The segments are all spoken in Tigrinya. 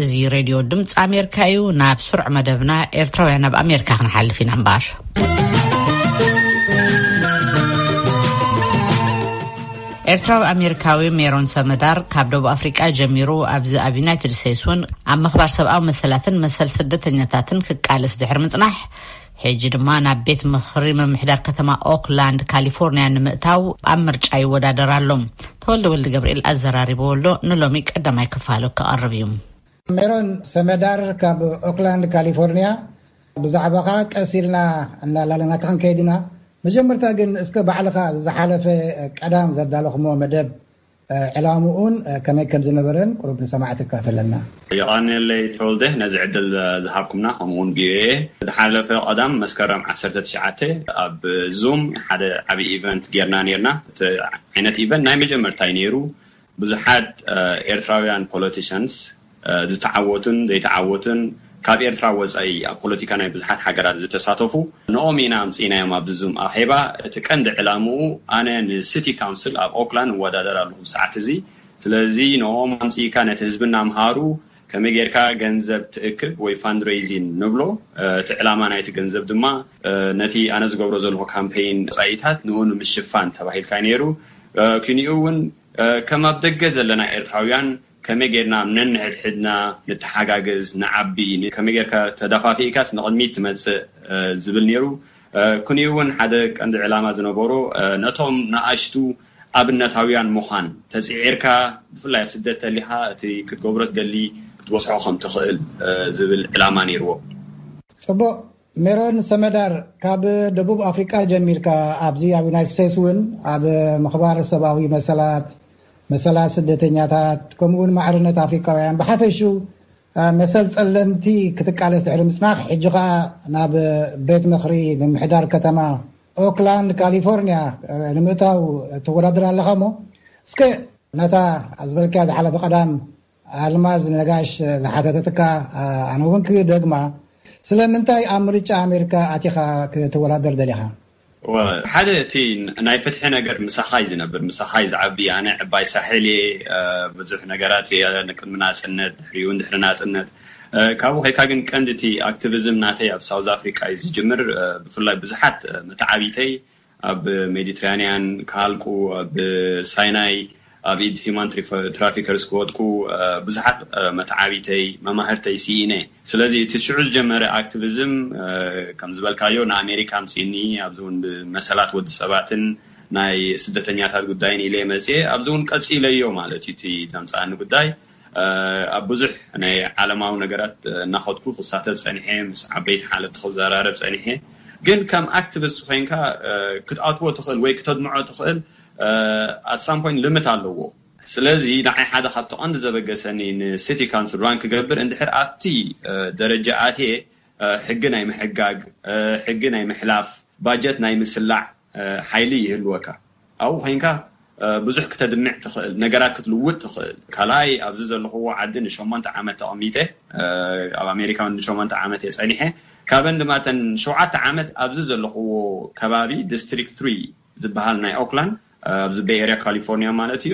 እዚ ሬድዮ ድምፂ ኣሜሪካ እዩ ናብ ስሩዕ መደብና ኤርትራውያን ኣብ ኣሜሪካ ክንሓልፍ ኢና እምበኣር ኤርትራዊ ኣሜሪካዊ ሜሮን ሰመዳር ካብ ደቡብ ኣፍሪቃ ጀሚሩ ኣብዚ ኣብ ዩናይትድ ስቴትስ እውን ኣብ ምኽባር ሰብኣዊ መሰላትን መሰል ስደተኛታትን ክቃለስ ድሕሪ ምፅናሕ ሕጂ ድማ ናብ ቤት ምኽሪ ምምሕዳር ከተማ ኦክላንድ ካሊፎርንያ ንምእታው ኣብ ምርጫ ይወዳደር ኣሎ። ተወልደ ወልድገብርኤል ኣዘራሪብዎ ኣሎ፣ ንሎሚ ቀዳማይ ክፋሉ ክቐርብ እዩ። ሜሮን ሰመዳር ካብ ኦክላንድ ካሊፎርንያ፣ ብዛዕባኻ ቀስ ኢልና እናላለናካ ክንከይድ ኢና። መጀመርታ ግን እስከ ባዕልኻ ዝሓለፈ ቀዳም ዘዳለኹምዎ መደብ ዕላምኡን ከመይ ከም ዝነበረን ቁሩብ ንሰማዕቲ ኣካፍለና። የቐንየለይ ተወልደ ነዚ ዕድል ዝሃብኩምና ከምኡ ውን VOA። ዝሓለፈ ቀዳም መስከረም ዓሰርተ ትሽዓተ ኣብ zoom ሓደ ዓቢ ኢቨንት ጌርና ኔርና እቲ ዓይነት ኢቨንት ናይ መጀመርታይ ኔሩ ብዙሓት ኤርትራውያን ፖለቲሸንስ ዝተዓወቱን ዘይተዓወቱን ካብ ኤርትራ ወጻኢ ኣብ ፖለቲካ ናይ ብዙሓት ሃገራት ዝተሳተፉ ንኦም ኢና ኣምጺእናዮም ኣብዚ ዙም ኣኼባ እቲ ቀንዲ ዕላምኡ ኣነ ንሲቲ ካውንስል ኣብ ኦክላንድ እወዳደር ኣለኹ ሰዓት እዚ ስለዚ ንኦም ኣምጺእካ ነቲ ህዝብና ኣምሃሩ ከመይ ጌርካ ገንዘብ ትእክብ ወይ ፋንድሬዚን ንብሎ እቲ ዕላማ ናይቲ ገንዘብ ድማ ነቲ ኣነ ዝገብሮ ዘለኹ ካምፔይን ጻኢታት ንኡ ንምሽፋን ተባሂልካ ነይሩ ኪኒኡ እውን ከም ኣብ ደገ ዘለና ኤርትራውያን ከመይ ጌርና ነንሕድሕድና ንተሓጋገዝ፣ ንዓቢ፣ ከመይ ጌርካ ተዳፋፊእካስ ንቕድሚት ትመጽእ ዝብል ነይሩ። ክንዩ'ውን ሓደ ቀንዲ ዕላማ ዝነበሮ ነቶም ንኣሽቱ ኣብነታውያን ምዃን፣ ተጽዒርካ ብፍላይ ኣብ ስደት ተሊኻ እቲ ክትገብሮ ትደሊ ክትበጽሖ ከም ትኽእል ዝብል ዕላማ ነይርዎ። ጽቡቕ ሜሮን ሰመዳር ካብ ደቡብ ኣፍሪቃ ጀሚርካ ኣብዚ ኣብ ዩናይት ስቴትስ እውን ኣብ ምኽባር ሰብኣዊ መሰላት መሰላት ስደተኛታት ከምኡ ውን ማዕርነት ኣፍሪካውያን ብሓፈሹ መሰል ፀለምቲ ክትቃለስ ድሕሪ ምፅናሕ ሕጂ ከዓ ናብ ቤት ምክሪ ምምሕዳር ከተማ ኦክላንድ ካሊፎርኒያ ንምእታው ተወዳድር ኣለካ እሞ እስከ ነታ ዝበልካያ ዝሓለፈ ቀዳም ኣልማዝ ነጋሽ ዝሓተተትካ ኣነ እውን ክደግማ ስለምንታይ ኣብ ምርጫ ኣሜሪካ ኣቲኻ ክትወዳደር ደሊኻ? ሓደ እቲ ናይ ፍትሒ ነገር ምሳኻ እዩ ዝነብር ምሳኻ እዩ ዝዓቢ ኣነ ዕባይ ሳሕል እየ ብዙሕ ነገራት ሪኣ ቅድሚ ናጽነት ድሕሪኡ እውን ድሕሪ ናጽነት ካብኡ ከይካ ግን ቀንዲ እቲ ኣክቲቪዝም ናተይ ኣብ ሳውዝ ኣፍሪቃ እዩ ዝጅምር ብፍላይ ብዙሓት መተዓቢተይ ኣብ ሜዲትራንያን ክሃልቁ፣ ኣብ ሳይናይ ኣብ ኢድ ሂዩማን ትራፊከርስ ክወድቁ ብዙሓት መትዓቢተይ መማህርተይ ስኢነ። ስለዚ እቲ ሽዑ ዝጀመረ ኣክትቪዝም ከም ዝበልካዮ ንኣሜሪካ ኣምጺእኒ፣ ኣብዚ ውን ብመሰላት ወዲ ሰባትን ናይ ስደተኛታት ጉዳይን ኢለየ መጺኤ፣ ኣብዚ ውን ቀጺለዮ ማለት እዩ እቲ ዘምጽኣኒ ጉዳይ። ኣብ ብዙሕ ናይ ዓለማዊ ነገራት እናኸድኩ ክሳተፍ ጸኒሐ፣ ምስ ዓበይቲ ሓለፍቲ ክዘራረብ ጸኒሐ። ግን ከም ኣክቲቪስት ኮይንካ ክትኣትዎ ትኽእል ወይ ክተድምዖ ትኽእል ኣት ሳም ፖይንት ልምት ኣለዎ። ስለዚ ንዓይ ሓደ ካብቲ ቀንዲ ዘበገሰኒ ንሲቲ ካውንስል ራን ክገብር እንድሕር ኣብቲ ደረጃ ኣትየ ሕጊ ናይ ምሕጋግ፣ ሕጊ ናይ ምሕላፍ፣ ባጀት ናይ ምስላዕ፣ ሓይሊ ይህልወካ። ኣብኡ ኮይንካ ብዙሕ ክተድምዕ ትኽእል፣ ነገራት ክትልውጥ ትኽእል። ካልኣይ ኣብዚ ዘለኹዎ ዓዲ ንሸሞንተ ዓመት ተቐሚጠ፣ ኣብ ኣሜሪካ ውን ንሸሞንተ ዓመት እየ ጸኒሐ። ካበን ድማ እተን ሸውዓተ ዓመት ኣብዚ ዘለኹዎ ከባቢ ድስትሪክት ትሪ ዝበሃል ናይ ኦክላንድ ኣብዚ በይ ኤርያ ካሊፎርንያ ማለት እዩ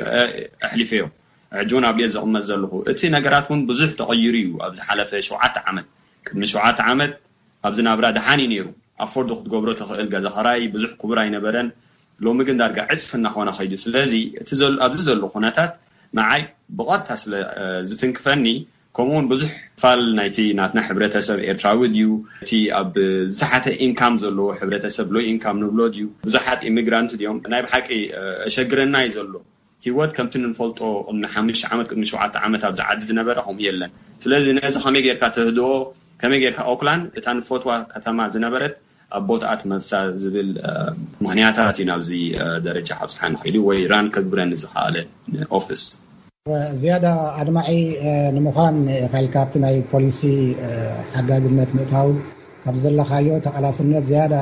ኣሕሊፈዮ። ሕጂ ውን ኣብኡ እየ ዝቕመጥ ዘለኹ። እቲ ነገራት ውን ብዙሕ ተቐይሩ እዩ ኣብ ዝሓለፈ ሸውዓተ ዓመት። ቅድሚ ሸውዓተ ዓመት። ኣብዚ ናብራ ደሓን እዩ ነይሩ፣ ኣፎርድ ክትገብሮ ተኽእል ገዛ ኽራይ ብዙሕ ክቡር ኣይነበረን፣ ሎሚ ግን ዳርጋ ዕጽፊ እናኾነ ከይዱ፣ ስለዚ እቲ ኣብዚ ዘሎ ኩነታት ንዓይ ብቐጥታ ስለ ዝትንክፈኒ ከምኡ ውን ብዙሕ ክፋል ናይቲ ናትና ሕብረተሰብ ኤርትራዊ ድዩ፣ እቲ ኣብ ዝተሓተ ኢንካም ዘለዎ ሕብረተሰብ፣ ሎይ ኢንካም ንብሎ ድዩ፣ ብዙሓት ኢሚግራንት ድዮም፣ ናይ ብሓቂ የሸግረና እዩ ዘሎ። ሂወት ከምቲ እንፈልጦ ቅድሚ ሓምሽተ ዓመት ቅድሚ ሸውዓተ ዓመት ኣብዚ ዓዲ ዝነበረ ከምኡ የለን ስለዚ ነዚ ከመይ ጌርካ ተህድኦ ከመይ ጌርካ ኦክላንድ እታ ንፈትዋ ከተማ ዝነበረት ኣብ ቦትኣ ትመልሳ ዝብል ምኽንያታት እዩ ናብዚ ደረጃ ካብጽሓኒ ኪኢሉ ወይ ራን ከግብረኒ ዝኸኣለ ንኦፍስ ዝያዳ ኣድማዒ ንምዃን ኢኻ ኢልካ ኣብቲ ናይ ፖሊሲ ሓጋግነት ምእታው ካብ ዘለኻዮ ተቓላስነት ዝያዳ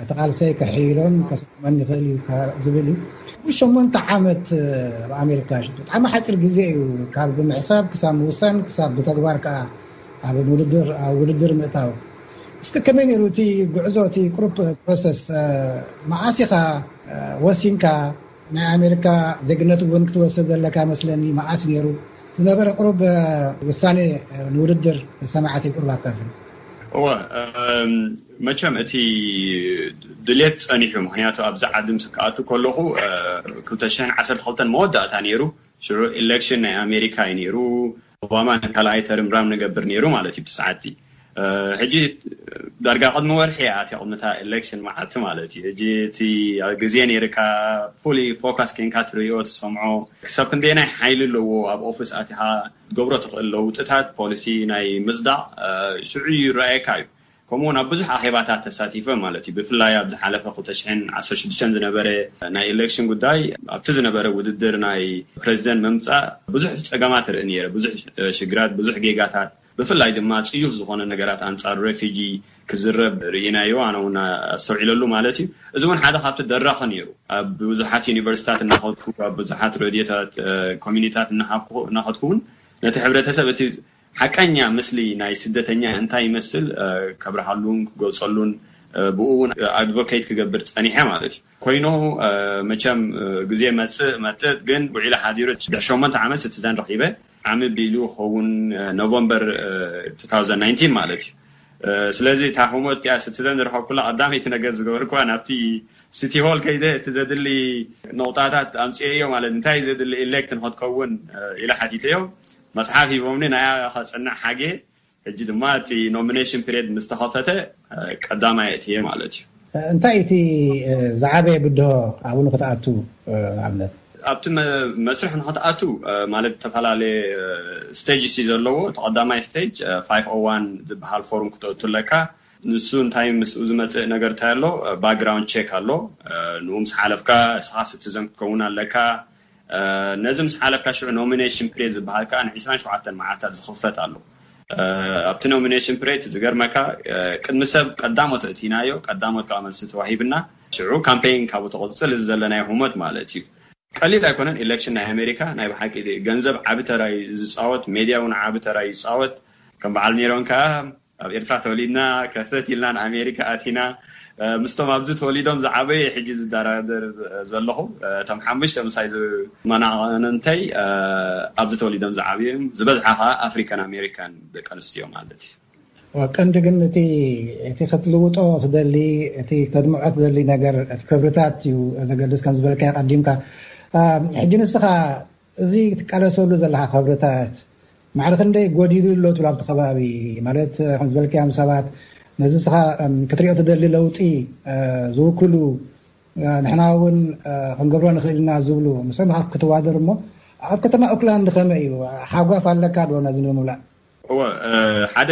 እቲ ቃልሰይ ከሕይሎን ከስመን ይኽእል እዩ ዝብል እዩ ብ ሸሞንተ ዓመት ኣብ ኣሜሪካ ብጣዕሚ ሓፂር ግዜ እዩ ካብ ብምሕሳብ ክሳብ ምውሳን ክሳብ ብተግባር ከዓ ኣብ ውድድር ኣብ ውድድር ምእታው እስከ ከመይ ነይሩ እቲ ጉዕዞ እቲ ቅሩብ ፕሮሰስ መዓስ ኢኻ ወሲንካ ናይ ኣሜሪካ ዜግነት እውን ክትወስድ ዘለካ መስለኒ መዓስ ነይሩ ዝነበረ ቅሩብ ውሳኔ ንውድድር ሰማዕቲ ቅሩብ ኣካፍል። እወ መቸም እቲ ድሌት ጸኒሑ ምክንያቱ ኣብዚ ዓዲ ምስ ክኣቱ ከለኩ ክልተ ሽሕን ዓሰርተ ክልተን መወዳእታ ነይሩ ሽዑ ኤሌክሽን ናይ ኣሜሪካ እዩ ነይሩ ኦባማ ንካልኣይ ተርም ራም ንገብር ነይሩ ማለት እዩ ብሰዓቲ ሕጂ ዳርጋ ቅድሚ ወርሒ እያ ኣትያ ቅድሚ እታ ኤሌክሽን መዓልቲ ማለት እዩ ሕጂ እቲ ግዜ ነይርካ ፉሊ ፎካስ ኮንካ ትርእዮ ትሰምዖ ክሳብ ክንደየናይ ሓይሊ ኣለዎ ኣብ ኦፊስ ኣትኻ ትገብሮ ትኽእል ለውጥታት ፖሊሲ ናይ ምጽዳቕ ሽዑ ይረኣየካ እዩ ከምኡውን ኣብ ብዙሕ ኣኼባታት ተሳቲፈ ማለት እዩ። ብፍላይ ኣብ ዝሓለፈ ክልተ ሽሕን ዓሰርተ ሽዱሽተን ዝነበረ ናይ ኢለክሽን ጉዳይ ኣብቲ ዝነበረ ውድድር ናይ ፕረዚደንት ምምጻእ ብዙሕ ጸገማት እርኢ ነይረ። ብዙሕ ሽግራት፣ ብዙሕ ጌጋታት ብፍላይ ድማ ጽዩፍ ዝኾነ ነገራት ኣንጻር ሬፊጂ ክዝረብ ርኢናዮ፣ ኣነ እውን ኣስተውዒለሉ ማለት እዩ። እዚ እውን ሓደ ካብቲ ደራኺ ነይሩ። ኣብ ብዙሓት ዩኒቨርሲታት እናኸድኩ፣ ኣብ ብዙሓት ረድዮታት ኮሚኒታት እናሃብኩ እናኸድኩ እውን ነቲ ሕብረተሰብ እቲ ሓቀኛ ምስሊ ናይ ስደተኛ እንታይ ይመስል ከብርሃሉን ክገልጸሉን ብኡ ውን ኣድቮኬት ክገብር ጸኒሐ ማለት እዩ ኮይኑ መቸም ግዜ መጽእ መጥጥ ግን ውዒሉ ሓዲሩ ድሕሪ ሸሞንተ ዓመት ስቲዘን ረኺበ ዓሚ ቢሉ ክኸውን ኖቨምበር ሁለት ሺህ ናይንቲን ማለት እዩ ስለዚ እታ ህሞት እቲኣ ስቲዘን ዝረኸብኩላ ቀዳመይቲ ነገር ዝገበርኩዋ ናብቲ ሲቲ ሆል ከይደ እቲ ዘድሊ ነቑጣታት ኣምጽኤዮ ማለት እንታይ እዩ ዘድሊ ኢሌክት ንኸትከውን ኢለ ሓቲተዮ መጽሓፍ ሂቦምኒ ናይኣ ከጽንዕ ሓጌ ሕጂ ድማ እቲ ኖሚነሽን ፕሬድ ምስ ተኸፈተ ቀዳማይ እትየ ማለት እዩ። እንታይ እዩ እቲ ዝዓበየ ብድሆ ኣብኡ ንክትኣቱ ንኣብነት? ኣብቲ መስርሕ ንክትኣቱ ማለት ዝተፈላለየ ስቴጅስ እዩ ዘለዎ እቲ ቀዳማይ ስቴጅ ፋይፍ ኦው ዋን ዝብሃል ፎርም ክተእቱ ኣለካ ንሱ እንታይ ምስኡ ዝመጽእ ነገር እንታይ ኣሎ ባግራውንድ ቼክ ኣሎ ንኡ ምስ ሓለፍካ ንስኻ ስቲዘን ክትከውን ኣለካ ነዚ ምስ ሓለፍካ ሽዑ ኖሚነሽን ፕሬድ ዝበሃል ከኣ ን ዕስራን ሸውዓተን መዓልታት ዝኽፈት ኣሎ። ኣብቲ ኖሚነሽን ፕሬድ እቲ ዝገርመካ ቅድሚ ሰብ ቀዳሞት ኣእቲናዮ ቀዳሞት ከኣ መልሲ ተዋሂብና ሽዑ ካምፔይን ካብኡ ትቕጽል እዚ ዘለናዮ ሁመት ማለት እዩ። ቀሊል ኣይኮነን ኢለክሽን ናይ ኣሜሪካ ናይ ብሓቂ ገንዘብ ዓቢ ተራ እዩ ዝጻወት ሜድያ ውን ዓቢ ተራ ይጻወት ከም በዓል ሜሮን ከኣ ኣብ ኤርትራ ተወሊድና ከፍት ኢልና ንኣሜሪካ ኣቲና ምስቶም ኣብዚ ተወሊዶም ዝዓበዩ እየ ሕጂ ዝደራደር ዘለኹ እቶም ሓሙሽተ ምሳይ መናቀንተይ ኣብዚ ተወሊዶም ዝዓብዩ እዮም ዝበዝሓ ከኣ ኣፍሪካን ኣሜሪካን ደቂ ኣንስትዮ ማለት እዩ ቀንዲ ግን እቲ እቲ ክትልውጦ ትደሊ እቲ ከድምዖ ትደሊ ነገር እቲ ክብርታት እዩ ዘገድስ ከም ዝበልካዮ ቀዲምካ ሕጂ ንስኻ እዚ ትቃለሰሉ ዘለካ ከብርታት ማዕሪ ክንደይ ጎዲሉ ኣሎ ትብል ኣብቲ ከባቢ ማለት ከም ዝበልክያም ሰባት ነዚ ስኻ ክትሪኦ ትደሊ ለውጢ ዝውክሉ ንሕና እውን ክንገብሮ ንኽእል ኢና ዝብሉ ምስኦም ክትዋደር እሞ ኣብ ከተማ ኦክላንድ ከመይ እዩ ሓጓፍ ኣለካ ዶ ነዚ ንምምላእ እወ ሓደ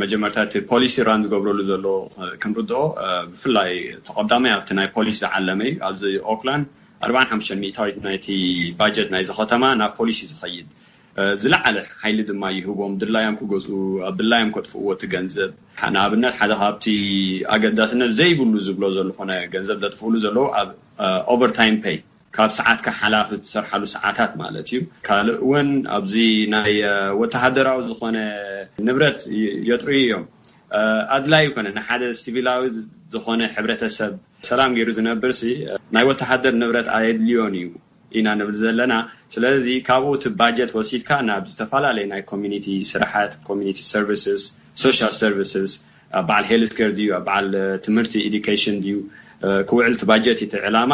መጀመርታ እቲ ፖሊሲ ራን ዝገብረሉ ዘሎ ክንርድኦ ብፍላይ ተቀዳማይ ኣብቲ ናይ ፖሊስ ዝዓለመ እዩ ኣብዚ ኦክላንድ ኣርብዓን ሓሙሽተን ሚእታዊት ናይቲ ባጀት ናይዚ ከተማ ናብ ፖሊስ እዩ ዝኸይድ ዝለዓለ ሓይሊ ድማ ይህቦም ድላዮም ክገዝኡ ኣብ ድላዮም ከጥፍእዎ እቲ ገንዘብ ንኣብነት ሓደ ካብቲ ኣገዳስነት ዘይብሉ ዝብሎ ዝልኾነ ገንዘብ ዘጥፍእሉ ዘለዉ ኣብ ኦቨርታይም ፐይ ካብ ሰዓትካ ሓላፍ እትሰርሓሉ ሰዓታት ማለት እዩ። ካልእ እውን ኣብዚ ናይ ወተሃደራዊ ዝኾነ ንብረት የጥርዩ እዮም። ኣድላይ ኣይኮነን ንሓደ ሲቪላዊ ዝኾነ ሕብረተሰብ ሰላም ገይሩ ዝነብርሲ ናይ ወተሃደር ንብረት ኣየድልዮን እዩ ኢና ንብል ዘለና። ስለዚ ካብኡ እቲ ባጀት ወሲድካ ናብ ዝተፈላለዩ ናይ ኮሚኒቲ ስራሓት፣ ኮሚኒቲ ሰርቪስስ፣ ሶሻል ሰርቪስስ፣ ኣብ በዓል ሄልዝ ኬር ድዩ፣ ኣብ በዓል ትምህርቲ ኢዱኬሽን ድዩ ክውዕል እቲ ባጀት እቲ ዕላማ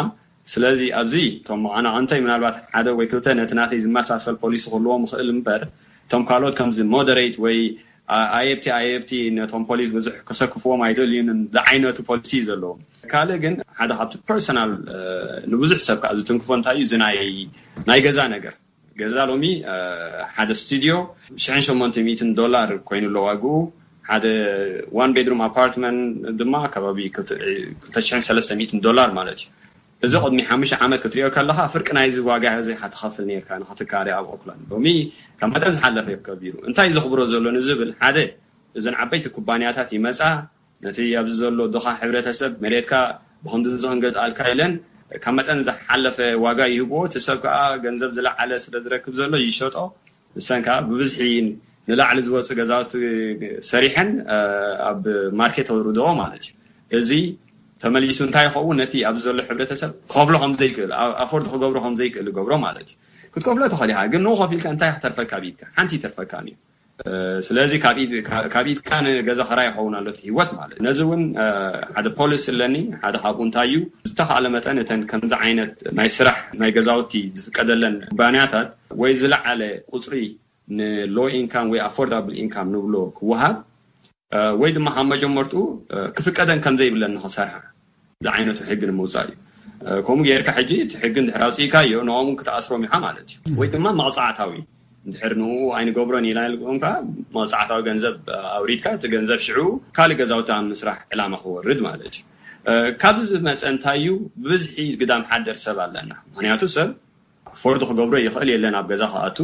ስለዚ ኣብዚ እቶም መቐናቕንተይ ምናልባት ሓደ ወይ ክልተ ነቲ ናተይ ዝመሳሰል ፖሊሲ ክህልዎም ይኽእል እምበር እቶም ካልኦት ከምዚ ሞደረይት ወይ ኣየብቲ ኣየብቲ ነቶም ፖሊስ ብዙሕ ከሰክፍዎም ኣይደልዩንን ዝዓይነቱ ፖሊሲ እዩ ዘለዎም። ካልእ ግን ሓደ ካብቲ ፐርሰናል ንብዙሕ ሰብ ከኣ ዝትንክፎ እንታይ እዩ እዚ ናይ ናይ ገዛ ነገር ገዛ ሎሚ ሓደ ስቱድዮ ሽሕን ሸሞንተ ሚእትን ዶላር ኮይኑ ኣሎ ዋግኡ፣ ሓደ ዋን ቤድሩም ኣፓርትመን ድማ ከባቢ ክልተ ሽሕን ሰለስተ ሚእትን ዶላር ማለት እዩ። እዚ ቅድሚ ሓሙሽተ ዓመት ክትሪኦ ከለኻ ፍርቂ ናይዚ ዋጋ እዚ ኢኻ ትኸፍል ኔርካ ንኽትካረ ኣብ ኦክላንድ። ሎሚ ካብ መጠን ዝሓለፈ እዩ ከቢሩ። እንታይ እዩ ዘኽብሮ ዘሎ ንዝብል ሓደ እዘን ዓበይቲ ኩባንያታት ይመጻ፣ ነቲ ኣብዚ ዘሎ ድኻ ሕብረተሰብ መሬትካ ብኽንድዚ ክንገዝኣልካ ኢለን ካብ መጠን ዝሓለፈ ዋጋ ይህብዎ፣ እቲ ሰብ ከኣ ገንዘብ ዝለዓለ ስለ ዝረክብ ዘሎ ይሸጦ፣ ንሰን ከኣ ብብዝሒ ንላዕሊ ዝወጽእ ገዛውቲ ሰሪሐን ኣብ ማርኬት ተውርድኦ ማለት እዩ። እዚ ተመሊሱ እንታይ ይኸውን ነቲ ኣብዚ ዘሎ ሕብረተሰብ ክኸፍሎ ከም ዘይክእል ኣፎርድ ክገብሮ ከም ዘይክእል ይገብሮ ማለት እዩ። ክትከፍሎ ትኽእል ኢኻ ግን ንኡ ከፊልካ እንታይ ክትርፈካ ኣብ ኢድካ ሓንቲ ኣይትርፈካን እዩ። ስለዚ ካብ ኢድካ ንገዛ ኽራይ ይኸውን ኣሎ እቲ ህይወት ማለት ነዚ እውን ሓደ ፖሊሲ ኣለኒ ሓደ ካብኡ እንታይ እዩ ብዝተኻእለ መጠን እተን ከምዚ ዓይነት ናይ ስራሕ ናይ ገዛውቲ ዝፍቀደለን ኩባንያታት ወይ ዝለዓለ ቁፅሪ ንሎው ኢንካም ወይ ኣፎርዳብል ኢንካም ንብሎ ክወሃብ ወይ ድማ ካብ መጀመርትኡ ክፍቀደን ከም ዘይብለን ንኽሰርሓ ዝዓይነቱ ሕጊ ንምውጻእ እዩ። ከምኡ ጌርካ ሕጂ እቲ ሕጊ እንድሕር ኣውጺእካዮ ንኦም እውን ክትኣስሮም ኢኻ ማለት እዩ። ወይ ድማ መቕጻዕታዊ እንድሕር ንኡ ኣይንገብሮን ኢላ ኢልኩም ከኣ መቕጻዕታዊ ገንዘብ ኣውሪድካ እቲ ገንዘብ ሽዑ ካልእ ገዛውቲ ኣብ ምስራሕ ዕላማ ክወርድ ማለት እዩ። ካብዚ ዝመጸ እንታይ እዩ ብብዝሒ ግዳም ሓደር ሰብ ኣለና። ምኽንያቱ ሰብ ኣፎርድ ክገብሮ ይኽእል የለን ኣብ ገዛ ክኣቱ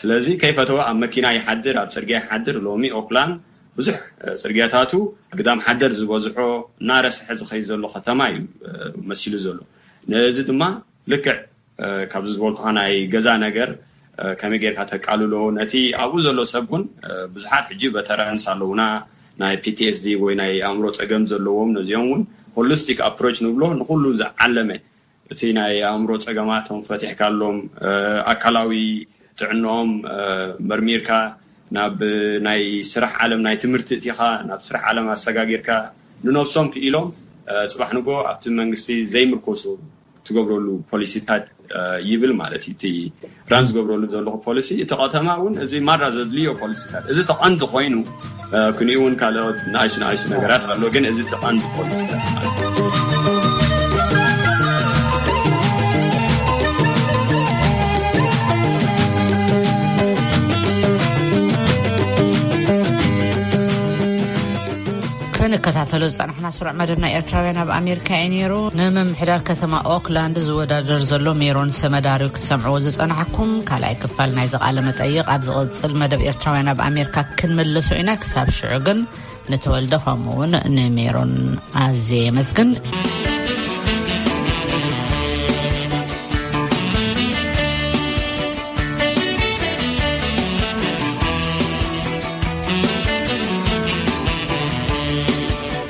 ስለዚ ከይፈተወ ኣብ መኪና ይሓድር ኣብ ጽርግያ ይሓድር ሎሚ ኦክላን ብዙሕ ጽርግያታቱ ኣግዳም ሓደር ዝበዝሖ እናረስሐ ዝኸይድ ዘሎ ከተማ እዩ መሲሉ ዘሎ ነዚ ድማ ልክዕ ካብዚ ዝበልኩኻ ናይ ገዛ ነገር ከመይ ጌርካ ተቃልሎ ነቲ ኣብኡ ዘሎ ሰብ እውን ብዙሓት ሕጂ ቨተራንስ ኣለውና ናይ ፒቲኤስዲ ወይ ናይ ኣእምሮ ጸገም ዘለዎም ነዚኦም እውን ሆሊስቲክ ኣፕሮች ንብሎ ንኹሉ ዝዓለመ እቲ ናይ ኣእምሮ ፀገማቶም ፈቲሕካሎም ኣካላዊ ጥዕንኦም መርሚርካ ናብ ናይ ስራሕ ዓለም ናይ ትምህርቲ እቲኻ ናብ ስራሕ ዓለም ኣሰጋጊርካ ንነብሶም ክኢሎም ፅባሕ ንግሆ ኣብቲ መንግስቲ ዘይምርኮሱ ትገብረሉ ፖሊሲታት ይብል ማለት እዩ እቲ ራን ዝገብረሉ ዘለኹ ፖሊሲ እቲ ከተማ እውን እዚ ማራ ዘድልዮ ፖሊሲታት እዚ ተቐንዲ ኮይኑ ክንኡ እውን ካልኦት ንኣይሱ ንኣይሱ ነገራት ኣሎ ግን እዚ ተቐንዲ ፖሊሲታት ክንከታተሎ ዝፀናሕና ስሩዕ መደብ ናይ ኤርትራውያን ኣብ ኣሜሪካ እዩ ነይሩ ንምምሕዳር ከተማ ኦክላንድ ዝወዳደር ዘሎ ሜሮን ሰመዳርዮ ሰምዕዎ ዝጸናሕኩም ካልኣይ ክፋል ናይዚ ቃለ መጠይቕ ኣብ ዝቕጽል መደብ ኤርትራውያን ኣብ ኣሜሪካ ክንምልሶ ኢና ክሳብ ሽዑ ግን ንተወልደ ከምኡ ውን ንሜሮን ኣዝየ የመስግን